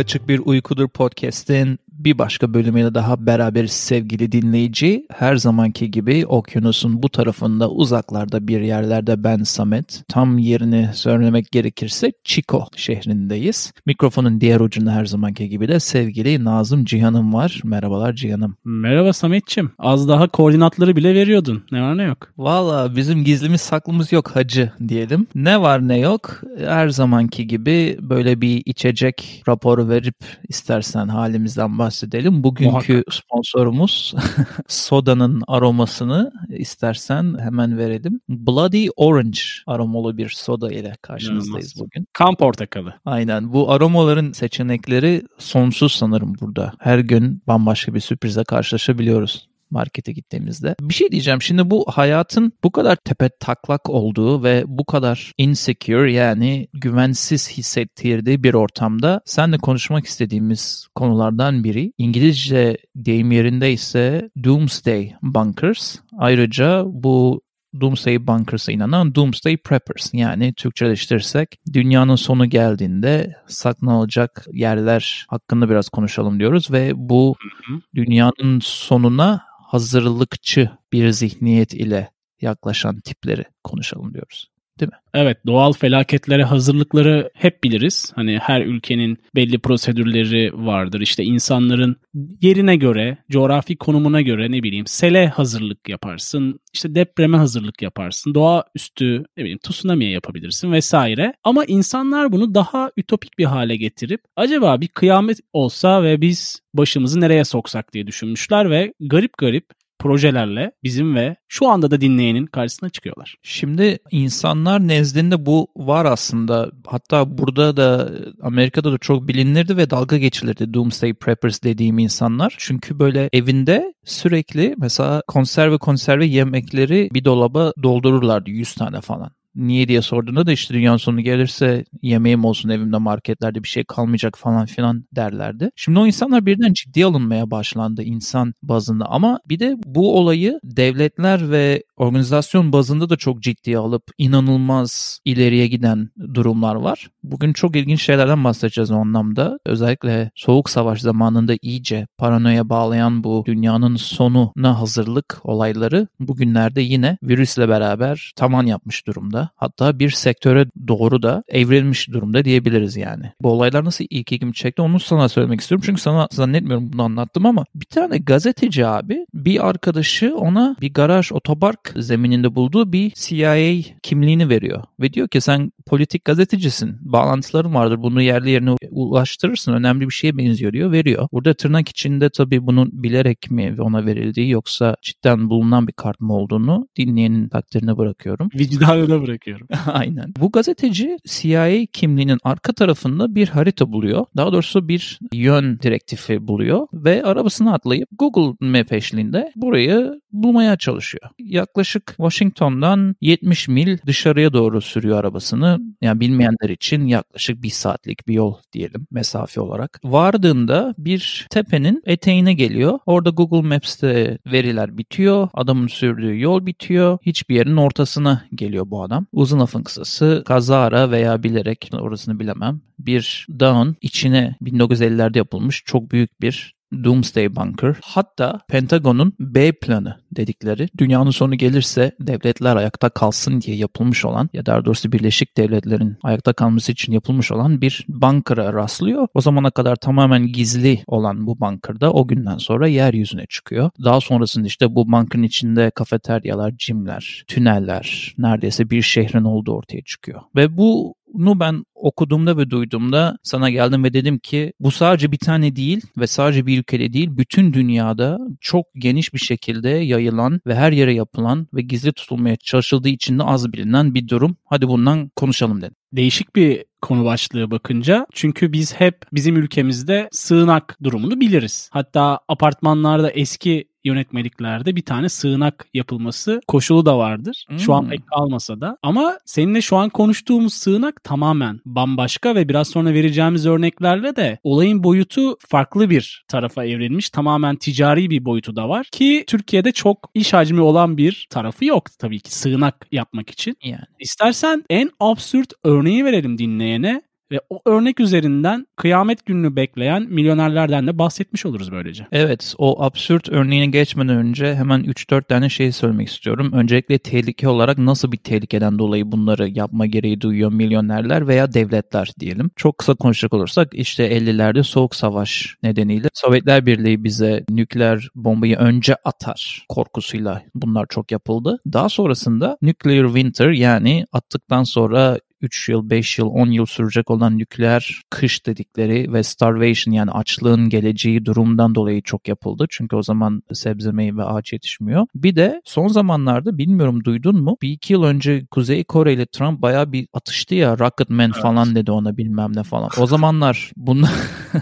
Kaçık Bir Uykudur Podcast'in bir başka bölümüyle daha beraberiz sevgili dinleyici. Her zamanki gibi okyanusun bu tarafında uzaklarda bir yerlerde ben Samet. Tam yerini söylemek gerekirse Chico şehrindeyiz. Mikrofonun diğer ucunda her zamanki gibi de sevgili Nazım Cihan'ım var. Merhabalar Cihan'ım. Merhaba Samet'çim. Az daha koordinatları bile veriyordun. Ne var ne yok. Valla bizim gizlimiz saklımız yok hacı diyelim. Ne var ne yok her zamanki gibi böyle bir içecek raporu verip istersen halimizden bahsedelim bahsedelim. Bugünkü Muhakkak. sponsorumuz sodanın aromasını istersen hemen verelim. Bloody Orange aromalı bir soda ile karşınızdayız İnanılmaz. bugün. Kan portakalı. Aynen. Bu aromaların seçenekleri sonsuz sanırım burada. Her gün bambaşka bir sürprize karşılaşabiliyoruz markete gittiğimizde. Bir şey diyeceğim. Şimdi bu hayatın bu kadar tepe taklak olduğu ve bu kadar insecure yani güvensiz hissettirdiği bir ortamda senle konuşmak istediğimiz konulardan biri İngilizce deyim yerinde ise Doomsday Bunkers. Ayrıca bu Doomsday Bunkers'a inanan Doomsday Preppers yani Türkçeleştirirsek dünyanın sonu geldiğinde saklanacak yerler hakkında biraz konuşalım diyoruz ve bu dünyanın sonuna hazırlıkçı bir zihniyet ile yaklaşan tipleri konuşalım diyoruz. Değil mi? Evet doğal felaketlere hazırlıkları hep biliriz. Hani her ülkenin belli prosedürleri vardır. İşte insanların yerine göre, coğrafi konumuna göre ne bileyim sele hazırlık yaparsın. İşte depreme hazırlık yaparsın. Doğa üstü ne bileyim tsunami'ye yapabilirsin vesaire. Ama insanlar bunu daha ütopik bir hale getirip acaba bir kıyamet olsa ve biz başımızı nereye soksak diye düşünmüşler ve garip garip projelerle bizim ve şu anda da dinleyenin karşısına çıkıyorlar. Şimdi insanlar nezdinde bu var aslında. Hatta burada da Amerika'da da çok bilinirdi ve dalga geçilirdi Doomsday Preppers dediğim insanlar. Çünkü böyle evinde sürekli mesela konserve konserve yemekleri bir dolaba doldururlardı 100 tane falan. Niye diye sorduğunda da işte dünyanın sonu gelirse yemeğim olsun evimde marketlerde bir şey kalmayacak falan filan derlerdi. Şimdi o insanlar birden ciddi alınmaya başlandı insan bazında ama bir de bu olayı devletler ve organizasyon bazında da çok ciddiye alıp inanılmaz ileriye giden durumlar var. Bugün çok ilginç şeylerden bahsedeceğiz o anlamda. Özellikle Soğuk Savaş zamanında iyice paranoya bağlayan bu dünyanın sonuna hazırlık olayları bugünlerde yine virüsle beraber taman yapmış durumda. Hatta bir sektöre doğru da evrilmiş durumda diyebiliriz yani. Bu olaylar nasıl ilk ilgimi çekti onu sana söylemek istiyorum. Çünkü sana zannetmiyorum bunu anlattım ama bir tane gazeteci abi bir arkadaşı ona bir garaj otopark zemininde bulduğu bir CIA kimliğini veriyor. Ve diyor ki sen politik gazetecisin. Bağlantıların vardır. Bunu yerli yerine ulaştırırsın. Önemli bir şeye benziyor diyor. Veriyor. Burada tırnak içinde tabii bunun bilerek mi ona verildiği yoksa cidden bulunan bir kart mı olduğunu dinleyenin takdirine bırakıyorum. Vicdanına bırakıyorum. Aynen. Bu gazeteci CIA kimliğinin arka tarafında bir harita buluyor. Daha doğrusu bir yön direktifi buluyor ve arabasına atlayıp Google Map eşliğinde burayı bulmaya çalışıyor. Yaklaşık Washington'dan 70 mil dışarıya doğru sürüyor arabasını. Yani bilmeyenler için yaklaşık bir saatlik bir yol diyelim mesafe olarak. Vardığında bir tepenin eteğine geliyor. Orada Google Maps'te veriler bitiyor. Adamın sürdüğü yol bitiyor. Hiçbir yerin ortasına geliyor bu adam. Uzun lafın kısası kazara veya bilerek orasını bilemem bir dağın içine 1950'lerde yapılmış çok büyük bir Doomsday Bunker. Hatta Pentagon'un B planı dedikleri dünyanın sonu gelirse devletler ayakta kalsın diye yapılmış olan ya daha doğrusu Birleşik Devletler'in ayakta kalması için yapılmış olan bir bunker'a rastlıyor. O zamana kadar tamamen gizli olan bu bunker'da o günden sonra yeryüzüne çıkıyor. Daha sonrasında işte bu bunker'ın içinde kafeteryalar, cimler, tüneller, neredeyse bir şehrin olduğu ortaya çıkıyor. Ve bu bunu ben okuduğumda ve duyduğumda sana geldim ve dedim ki bu sadece bir tane değil ve sadece bir ülkede değil bütün dünyada çok geniş bir şekilde yayılan ve her yere yapılan ve gizli tutulmaya çalışıldığı için de az bilinen bir durum. Hadi bundan konuşalım dedim. Değişik bir konu başlığı bakınca. Çünkü biz hep bizim ülkemizde sığınak durumunu biliriz. Hatta apartmanlarda eski yönetmeliklerde bir tane sığınak yapılması koşulu da vardır. Hmm. Şu an hmm. pek kalmasa da. Ama seninle şu an konuştuğumuz sığınak tamamen bambaşka ve biraz sonra vereceğimiz örneklerle de olayın boyutu farklı bir tarafa evrilmiş. Tamamen ticari bir boyutu da var ki Türkiye'de çok iş hacmi olan bir tarafı yok tabii ki sığınak yapmak için. Yani. İstersen en absürt örneği verelim dinleyene Ve o örnek üzerinden kıyamet gününü bekleyen milyonerlerden de bahsetmiş oluruz böylece. Evet o absürt örneğine geçmeden önce hemen 3-4 tane şey söylemek istiyorum. Öncelikle tehlike olarak nasıl bir tehlikeden dolayı bunları yapma gereği duyuyor milyonerler veya devletler diyelim. Çok kısa konuşacak olursak işte 50'lerde Soğuk Savaş nedeniyle Sovyetler Birliği bize nükleer bombayı önce atar korkusuyla bunlar çok yapıldı. Daha sonrasında Nuclear Winter yani attıktan sonra 3 yıl, 5 yıl, 10 yıl sürecek olan nükleer kış dedikleri ve starvation yani açlığın geleceği durumdan dolayı çok yapıldı. Çünkü o zaman sebze meyve ağaç yetişmiyor. Bir de son zamanlarda bilmiyorum duydun mu? Bir iki yıl önce Kuzey Kore ile Trump bayağı bir atıştı ya Rocket Man evet. falan dedi ona bilmem ne falan. O zamanlar bunlar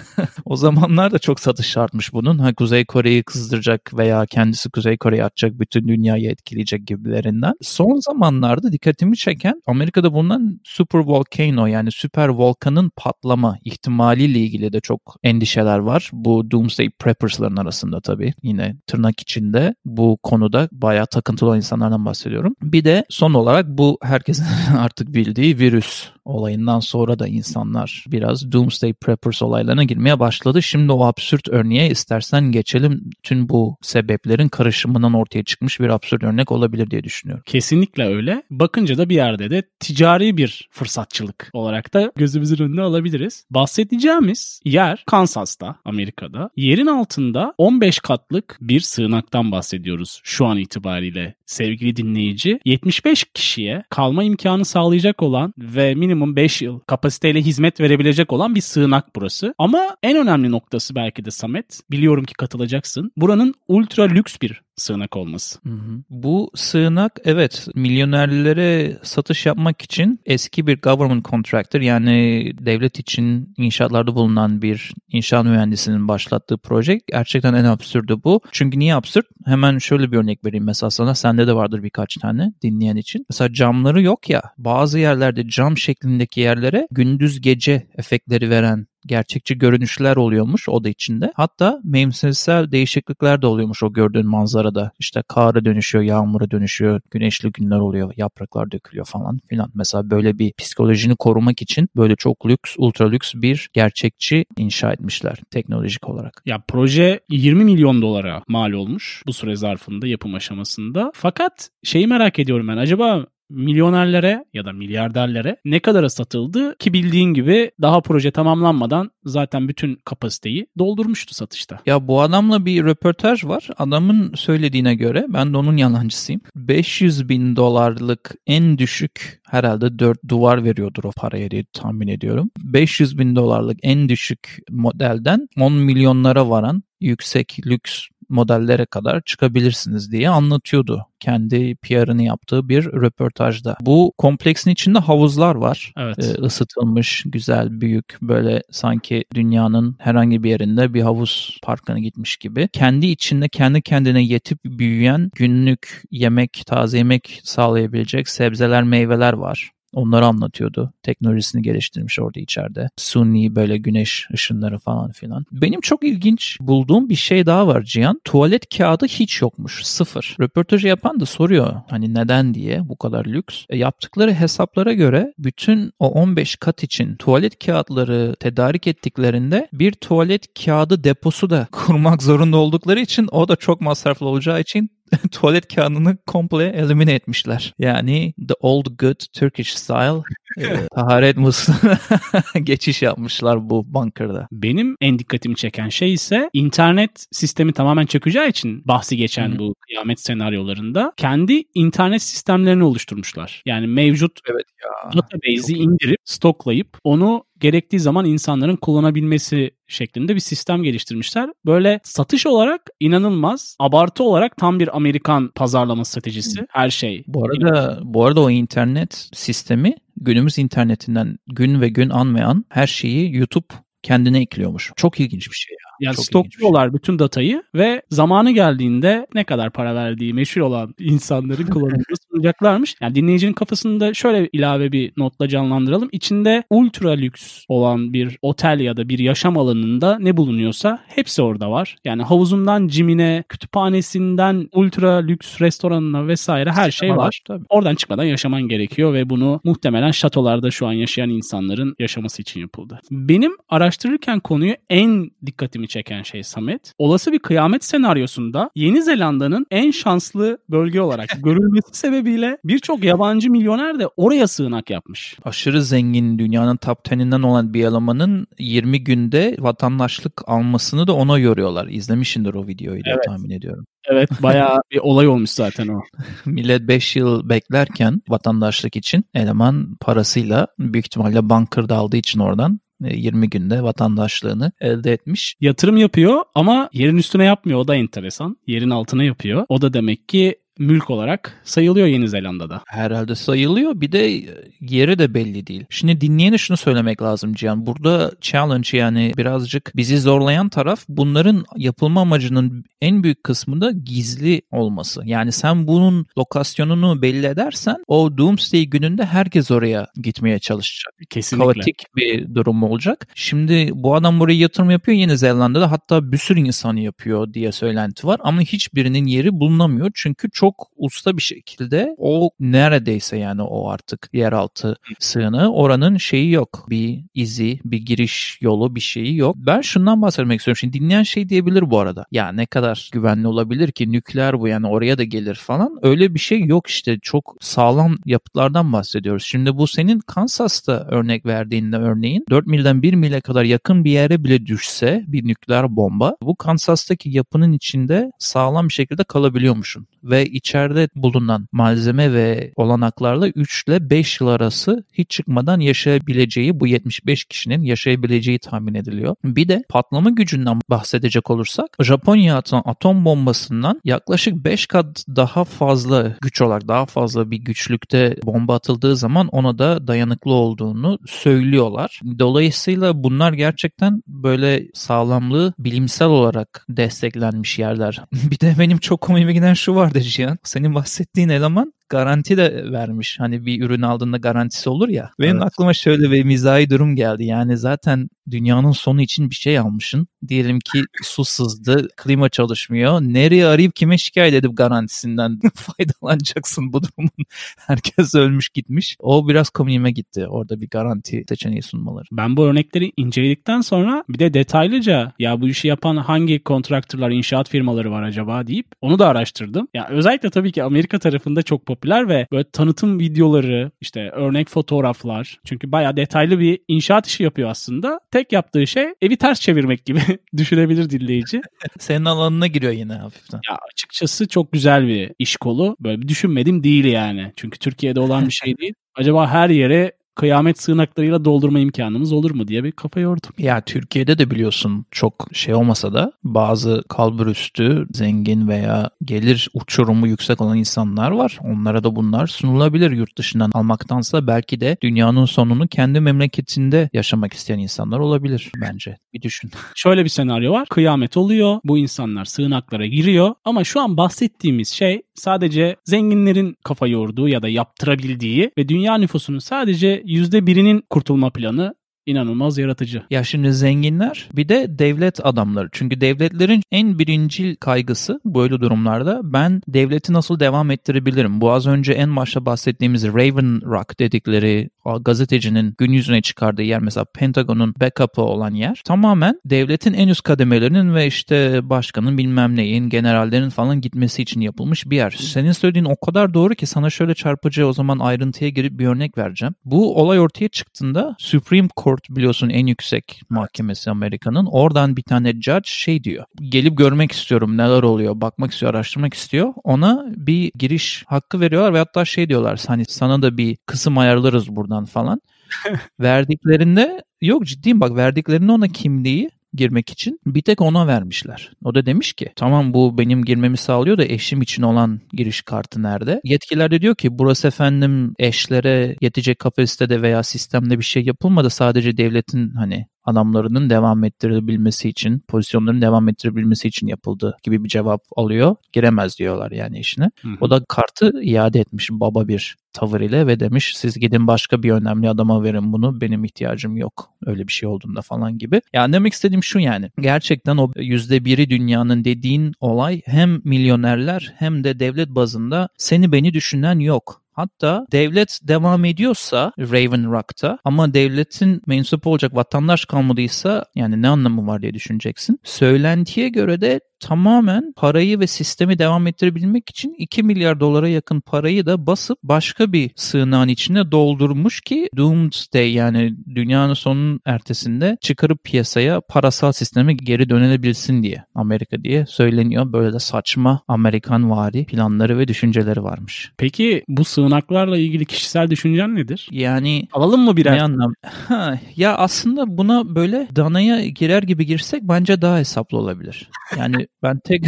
o zamanlar da çok satış artmış bunun. Ha Kuzey Kore'yi kızdıracak veya kendisi Kuzey Kore'yi atacak bütün dünyayı etkileyecek gibilerinden. Son zamanlarda dikkatimi çeken Amerika'da bulunan super volcano yani süper volkanın patlama ihtimaliyle ilgili de çok endişeler var. Bu Doomsday Preppers'ların arasında tabii yine tırnak içinde bu konuda bayağı takıntılı olan insanlardan bahsediyorum. Bir de son olarak bu herkesin artık bildiği virüs olayından sonra da insanlar biraz Doomsday Preppers olaylarına girmeye başladı. Şimdi o absürt örneğe istersen geçelim. Tüm bu sebeplerin karışımından ortaya çıkmış bir absürt örnek olabilir diye düşünüyorum. Kesinlikle öyle. Bakınca da bir yerde de ticari bir fırsatçılık olarak da gözümüzün önüne alabiliriz. Bahsedeceğimiz yer Kansas'ta, Amerika'da. Yerin altında 15 katlık bir sığınaktan bahsediyoruz şu an itibariyle sevgili dinleyici. 75 kişiye kalma imkanı sağlayacak olan ve minimum 5 yıl kapasiteyle hizmet verebilecek olan bir sığınak burası. Ama en önemli noktası belki de Samet, biliyorum ki katılacaksın. Buranın ultra lüks bir sığınak olması. Hı hı. Bu sığınak evet milyonerlere satış yapmak için eski bir government contractor yani devlet için inşaatlarda bulunan bir inşaat mühendisinin başlattığı proje. Gerçekten en absürdü bu. Çünkü niye absürt? Hemen şöyle bir örnek vereyim mesela sana. Sende de vardır birkaç tane dinleyen için. Mesela camları yok ya bazı yerlerde cam şeklindeki yerlere gündüz gece efektleri veren gerçekçi görünüşler oluyormuş o da içinde. Hatta mevsimsel değişiklikler de oluyormuş o gördüğün manzarada. İşte kara dönüşüyor, yağmura dönüşüyor, güneşli günler oluyor, yapraklar dökülüyor falan filan. Mesela böyle bir psikolojini korumak için böyle çok lüks, ultra lüks bir gerçekçi inşa etmişler teknolojik olarak. Ya proje 20 milyon dolara mal olmuş bu süre zarfında yapım aşamasında. Fakat şeyi merak ediyorum ben. Acaba milyonerlere ya da milyarderlere ne kadara satıldı ki bildiğin gibi daha proje tamamlanmadan zaten bütün kapasiteyi doldurmuştu satışta. Ya bu adamla bir röportaj var. Adamın söylediğine göre ben de onun yalancısıyım. 500 bin dolarlık en düşük herhalde 4 duvar veriyordur o paraya diye tahmin ediyorum. 500 bin dolarlık en düşük modelden 10 milyonlara varan yüksek lüks modellere kadar çıkabilirsiniz diye anlatıyordu kendi PR'ını yaptığı bir röportajda. Bu kompleksin içinde havuzlar var. Evet. Ee, ısıtılmış, güzel, büyük böyle sanki dünyanın herhangi bir yerinde bir havuz parkına gitmiş gibi. Kendi içinde kendi kendine yetip büyüyen günlük yemek, taze yemek sağlayabilecek sebzeler, meyveler var. Onları anlatıyordu. Teknolojisini geliştirmiş orada içeride. Suni böyle güneş ışınları falan filan. Benim çok ilginç bulduğum bir şey daha var Cihan. Tuvalet kağıdı hiç yokmuş. Sıfır. Röportajı yapan da soruyor hani neden diye bu kadar lüks. E, yaptıkları hesaplara göre bütün o 15 kat için tuvalet kağıtları tedarik ettiklerinde bir tuvalet kağıdı deposu da kurmak zorunda oldukları için o da çok masraflı olacağı için tuvalet kağıdını komple elimine etmişler. Yani the old good Turkish style e, taharet musluğuna geçiş yapmışlar bu bunkerda. Benim en dikkatimi çeken şey ise internet sistemi tamamen çökeceği için bahsi geçen Hı-hı. bu kıyamet senaryolarında kendi internet sistemlerini oluşturmuşlar. Yani mevcut evet ya. database'i indirip stoklayıp onu gerektiği zaman insanların kullanabilmesi şeklinde bir sistem geliştirmişler. Böyle satış olarak inanılmaz, abartı olarak tam bir Amerikan pazarlama stratejisi. Her şey. Bu arada bu arada o internet sistemi günümüz internetinden gün ve gün an ve an her şeyi YouTube kendine ekliyormuş. Çok ilginç bir şey ya. Yani Çok stokluyorlar bütün datayı ve zamanı geldiğinde ne kadar para verdiği meşhur olan insanların kullanımını sunacaklarmış. Yani dinleyicinin kafasında şöyle ilave bir notla canlandıralım. İçinde ultra lüks olan bir otel ya da bir yaşam alanında ne bulunuyorsa hepsi orada var. Yani havuzundan cimine, kütüphanesinden ultra lüks restoranına vesaire her şey var. Tabii. Oradan çıkmadan yaşaman gerekiyor ve bunu muhtemelen şatolarda şu an yaşayan insanların yaşaması için yapıldı. Benim araştırırken konuyu en dikkatimi çeken şey Samet, olası bir kıyamet senaryosunda Yeni Zelanda'nın en şanslı bölge olarak görülmesi sebebiyle birçok yabancı milyoner de oraya sığınak yapmış. Aşırı zengin dünyanın top 10'inden olan bir elemanın 20 günde vatandaşlık almasını da ona yoruyorlar. İzlemişsindir o videoyu da Evet. tahmin ediyorum. Evet bayağı bir olay olmuş zaten o. Millet 5 yıl beklerken vatandaşlık için eleman parasıyla büyük ihtimalle bankırda aldığı için oradan 20 günde vatandaşlığını elde etmiş. Yatırım yapıyor ama yerin üstüne yapmıyor. O da enteresan. Yerin altına yapıyor. O da demek ki mülk olarak sayılıyor Yeni Zelanda'da. Herhalde sayılıyor. Bir de e, yeri de belli değil. Şimdi dinleyene şunu söylemek lazım Cihan. Burada challenge yani birazcık bizi zorlayan taraf bunların yapılma amacının en büyük kısmı da gizli olması. Yani sen bunun lokasyonunu belli edersen o Doomsday gününde herkes oraya gitmeye çalışacak. Kesinlikle. kaotik bir durum olacak. Şimdi bu adam buraya yatırım yapıyor Yeni Zelanda'da hatta bir sürü insanı yapıyor diye söylenti var ama hiçbirinin yeri bulunamıyor çünkü çok usta bir şekilde o neredeyse yani o artık yeraltı sığınağı oranın şeyi yok. Bir izi, bir giriş yolu bir şeyi yok. Ben şundan bahsetmek istiyorum. Şimdi dinleyen şey diyebilir bu arada. Ya ne kadar güvenli olabilir ki nükleer bu yani oraya da gelir falan. Öyle bir şey yok işte. Çok sağlam yapıtlardan bahsediyoruz. Şimdi bu senin Kansas'ta örnek verdiğinde örneğin 4 milden 1 mile kadar yakın bir yere bile düşse bir nükleer bomba bu Kansas'taki yapının içinde sağlam bir şekilde kalabiliyormuşsun. Ve içeride bulunan malzeme ve olanaklarla 3 ile 5 yıl arası hiç çıkmadan yaşayabileceği bu 75 kişinin yaşayabileceği tahmin ediliyor. Bir de patlama gücünden bahsedecek olursak Japonya atan atom bombasından yaklaşık 5 kat daha fazla güç olarak daha fazla bir güçlükte bomba atıldığı zaman ona da dayanıklı olduğunu söylüyorlar. Dolayısıyla bunlar gerçekten böyle sağlamlığı bilimsel olarak desteklenmiş yerler. bir de benim çok komiğime giden şu vardı Cihan. Senin bahsettiğin eleman garanti de vermiş. Hani bir ürün aldığında garantisi olur ya. Benim Evet. aklıma şöyle bir mizahi durum geldi. Yani zaten dünyanın sonu için bir şey almışsın. Diyelim ki su sızdı, klima çalışmıyor. Nereye arayıp kime şikayet edip garantisinden faydalanacaksın bu durumun? Herkes ölmüş gitmiş. O biraz komiğime gitti. Orada bir garanti seçeneği sunmaları. Ben bu örnekleri inceledikten sonra bir de detaylıca ya bu işi yapan hangi kontraktörler, inşaat firmaları var acaba deyip onu da araştırdım. Ya özellikle tabii ki Amerika tarafında çok popüler ve böyle tanıtım videoları, işte örnek fotoğraflar. Çünkü bayağı detaylı bir inşaat işi yapıyor aslında. Tek yaptığı şey evi ters çevirmek gibi düşünebilir dinleyici. Senin alanına giriyor yine hafiften. Ya açıkçası çok güzel bir iş kolu. Böyle bir düşünmedim değil yani. Çünkü Türkiye'de olan bir şey değil. Acaba her yere kıyamet sığınaklarıyla doldurma imkanımız olur mu diye bir kafa yordum. Ya Türkiye'de de biliyorsun çok şey olmasa da bazı kalburüstü, zengin veya gelir uçurumu yüksek olan insanlar var. Onlara da bunlar sunulabilir yurt dışından almaktansa belki de dünyanın sonunu kendi memleketinde yaşamak isteyen insanlar olabilir bence. Bir düşün. Şöyle bir senaryo var. Kıyamet oluyor. Bu insanlar sığınaklara giriyor. Ama şu an bahsettiğimiz şey sadece zenginlerin kafa yorduğu ya da yaptırabildiği ve dünya nüfusunun sadece %1'inin kurtulma planı inanılmaz yaratıcı. Ya şimdi zenginler bir de devlet adamları. Çünkü devletlerin en birincil kaygısı böyle durumlarda ben devleti nasıl devam ettirebilirim? Bu az önce en başta bahsettiğimiz Raven Rock dedikleri gazetecinin gün yüzüne çıkardığı yer mesela Pentagon'un backup'ı olan yer tamamen devletin en üst kademelerinin ve işte başkanın bilmem neyin generallerin falan gitmesi için yapılmış bir yer. Senin söylediğin o kadar doğru ki sana şöyle çarpıcı o zaman ayrıntıya girip bir örnek vereceğim. Bu olay ortaya çıktığında Supreme Court biliyorsun en yüksek mahkemesi Amerika'nın. Oradan bir tane judge şey diyor. Gelip görmek istiyorum neler oluyor, bakmak istiyor, araştırmak istiyor. Ona bir giriş hakkı veriyorlar ve hatta şey diyorlar hani sana da bir kısım ayarlarız buradan falan. Verdiklerinde yok ciddiyim bak verdiklerinde ona kimliği girmek için bir tek ona vermişler. O da demiş ki tamam bu benim girmemi sağlıyor da eşim için olan giriş kartı nerede? Yetkililer de diyor ki burası efendim eşlere yetecek kapasitede veya sistemde bir şey yapılmadı. Sadece devletin hani adamlarının devam ettirebilmesi için, pozisyonlarını devam ettirebilmesi için yapıldı gibi bir cevap alıyor. Giremez diyorlar yani işine. Hı hı. O da kartı iade etmiş baba bir tavır ile ve demiş siz gidin başka bir önemli adama verin bunu benim ihtiyacım yok öyle bir şey olduğunda falan gibi. Yani demek istediğim şu yani gerçekten o yüzde biri dünyanın dediğin olay hem milyonerler hem de devlet bazında seni beni düşünen yok. Hatta devlet devam ediyorsa Raven Rock'ta ama devletin mensup olacak vatandaş kalmadıysa yani ne anlamı var diye düşüneceksin. Söylentiye göre de tamamen parayı ve sistemi devam ettirebilmek için 2 milyar dolara yakın parayı da basıp başka bir sığınağın içine doldurmuş ki Doomsday yani dünyanın sonunun ertesinde çıkarıp piyasaya parasal sisteme geri dönülebilsin diye Amerika diye söyleniyor. Böyle de saçma Amerikan vari planları ve düşünceleri varmış. Peki bu sığınaklarla ilgili kişisel düşüncen nedir? Yani alalım mı birer? Ne anlam? Ha, ya aslında buna böyle danaya girer gibi girsek bence daha hesaplı olabilir. Yani ben tek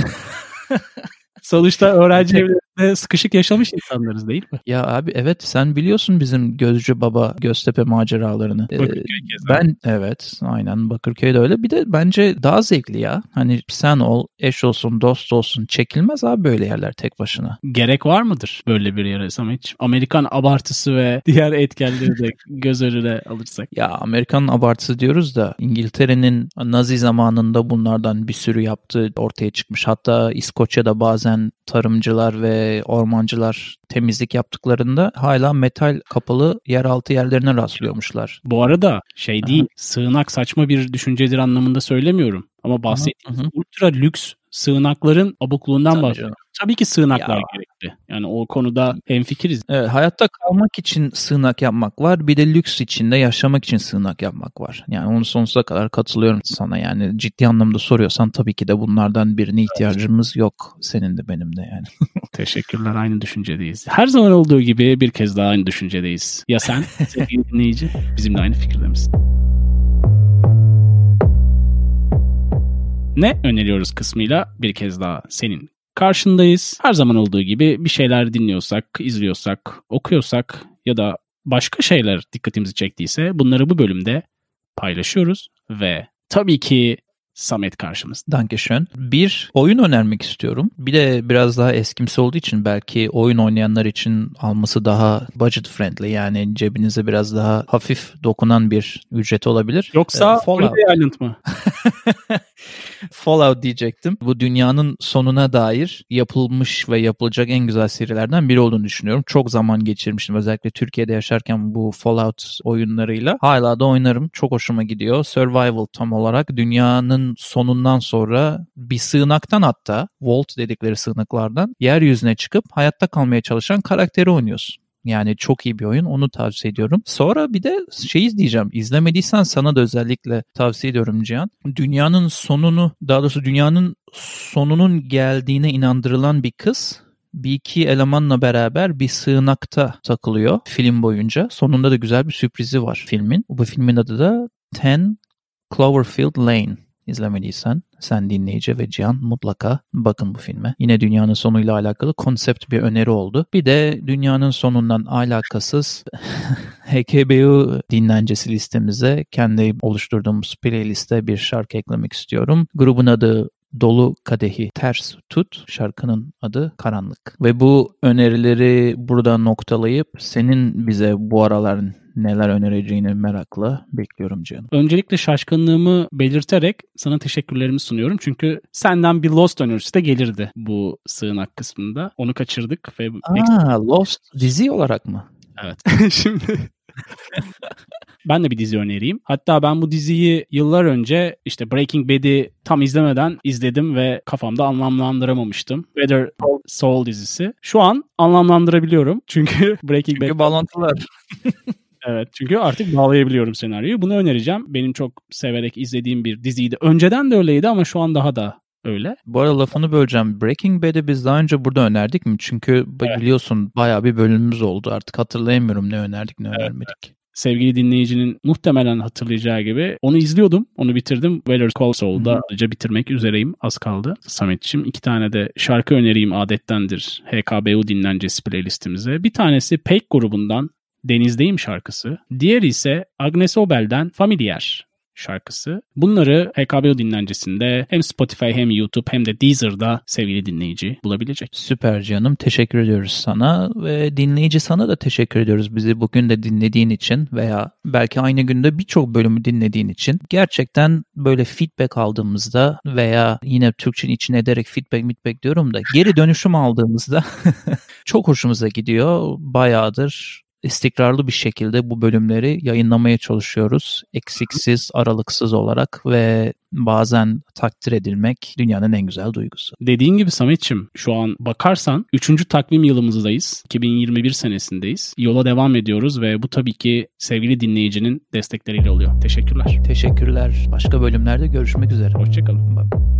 Sonuçta öğrenci evlerinde sıkışık yaşamış insanlarız değil mi? Ya abi evet sen biliyorsun bizim Gözcü Baba Göztepe maceralarını. Ee, ben evet aynen Bakırköy'de öyle. Bir de bence daha zevkli ya. Hani sen ol, eş olsun, dost olsun. Çekilmez abi böyle yerler tek başına. Gerek var mıdır böyle bir yere hiç? Amerikan abartısı ve diğer etkenleri de göz önüne alırsak. Ya Amerikan abartısı diyoruz da İngiltere'nin Nazi zamanında bunlardan bir sürü yaptığı ortaya çıkmış. Hatta İskoçya'da bazen tarımcılar ve ormancılar temizlik yaptıklarında hala metal kapalı yeraltı yerlerine rastlıyormuşlar. Bu arada şey değil, Aha. sığınak saçma bir düşüncedir anlamında söylemiyorum. Ama bahsettiğim ultra lüks sığınakların abukluğundan bahsediyorum. Tabii ki sığınaklar ya. gerekli. Yani o konuda hemfikiriz. Evet, hayatta kalmak için sığınak yapmak var. Bir de lüks içinde yaşamak için sığınak yapmak var. Yani onu sonsuza kadar katılıyorum sana. Yani ciddi anlamda soruyorsan tabii ki de bunlardan birine ihtiyacımız yok. Senin de benim de yani. Teşekkürler. Aynı düşüncedeyiz. Her zaman olduğu gibi bir kez daha aynı düşüncedeyiz. Ya sen sevgili dinleyici bizimle aynı fikirde misin? Ne öneriyoruz kısmıyla bir kez daha senin karşındayız. Her zaman olduğu gibi bir şeyler dinliyorsak, izliyorsak, okuyorsak ya da başka şeyler dikkatimizi çektiyse bunları bu bölümde paylaşıyoruz ve tabii ki Samet karşımızda. Dankeschön. Bir oyun önermek istiyorum. Bir de biraz daha eskimsi olduğu için belki oyun oynayanlar için alması daha budget friendly yani cebinize biraz daha hafif dokunan bir ücret olabilir. Yoksa ee, Fallout Island mı? Fallout diyecektim. Bu dünyanın sonuna dair yapılmış ve yapılacak en güzel serilerden biri olduğunu düşünüyorum. Çok zaman geçirmiştim özellikle Türkiye'de yaşarken bu Fallout oyunlarıyla. Hala da oynarım. Çok hoşuma gidiyor. Survival tam olarak dünyanın sonundan sonra bir sığınaktan hatta Vault dedikleri sığınaklardan yeryüzüne çıkıp hayatta kalmaya çalışan karakteri oynuyorsun. Yani çok iyi bir oyun. Onu tavsiye ediyorum. Sonra bir de şey izleyeceğim. İzlemediysen sana da özellikle tavsiye ediyorum Cihan. Dünyanın sonunu, daha doğrusu dünyanın sonunun geldiğine inandırılan bir kız bir iki elemanla beraber bir sığınakta takılıyor film boyunca. Sonunda da güzel bir sürprizi var filmin. Bu filmin adı da Ten Cloverfield Lane izlemediysen sen dinleyici ve Cihan mutlaka bakın bu filme. Yine dünyanın sonuyla alakalı konsept bir öneri oldu. Bir de dünyanın sonundan alakasız HKBU dinlencesi listemize kendi oluşturduğumuz playliste bir şarkı eklemek istiyorum. Grubun adı Dolu Kadehi Ters Tut şarkının adı Karanlık. Ve bu önerileri burada noktalayıp senin bize bu aralar neler önereceğini merakla bekliyorum canım. Öncelikle şaşkınlığımı belirterek sana teşekkürlerimi sunuyorum. Çünkü senden bir Lost önerisi de gelirdi bu sığınak kısmında. Onu kaçırdık ve... Aa, Lost dizi olarak mı? Evet. Şimdi ben de bir dizi önereyim. Hatta ben bu diziyi yıllar önce işte Breaking Bad'i tam izlemeden izledim ve kafamda anlamlandıramamıştım. Better Soul dizisi. Şu an anlamlandırabiliyorum. Çünkü Breaking Çünkü Bad... bağlantılar. Evet çünkü artık bağlayabiliyorum senaryoyu. Bunu önereceğim. Benim çok severek izlediğim bir diziydi. Önceden de öyleydi ama şu an daha da öyle. Bu arada lafını böleceğim. Breaking Bad'i biz daha önce burada önerdik mi? Çünkü evet. biliyorsun bayağı bir bölümümüz oldu. Artık hatırlayamıyorum ne önerdik ne evet, önermedik. Sevgili dinleyicinin muhtemelen hatırlayacağı gibi onu izliyordum. Onu bitirdim. Better Call Saul'da ayrıca bitirmek üzereyim. Az kaldı. Samet'ciğim iki tane de şarkı önereyim adettendir. HKBU dinlencesi playlistimize. Bir tanesi Peik grubundan Denizdeyim şarkısı. Diğeri ise Agnes Obel'den Familiar. Şarkısı. Bunları HKBO dinlencisinde hem Spotify hem YouTube hem de Deezer'da sevgili dinleyici bulabilecek. Süper canım. Teşekkür ediyoruz sana ve dinleyici sana da teşekkür ediyoruz bizi bugün de dinlediğin için veya belki aynı günde birçok bölümü dinlediğin için. Gerçekten böyle feedback aldığımızda veya yine Türkçenin içine ederek feedback feedback diyorum da geri dönüşüm aldığımızda çok hoşumuza gidiyor. Bayağıdır istikrarlı bir şekilde bu bölümleri yayınlamaya çalışıyoruz. Eksiksiz, aralıksız olarak ve bazen takdir edilmek dünyanın en güzel duygusu. Dediğin gibi Sametçim şu an bakarsan 3. takvim yılımızdayız. 2021 senesindeyiz. Yola devam ediyoruz ve bu tabii ki sevgili dinleyicinin destekleriyle oluyor. Teşekkürler. Teşekkürler. Başka bölümlerde görüşmek üzere. Hoşçakalın. Bye.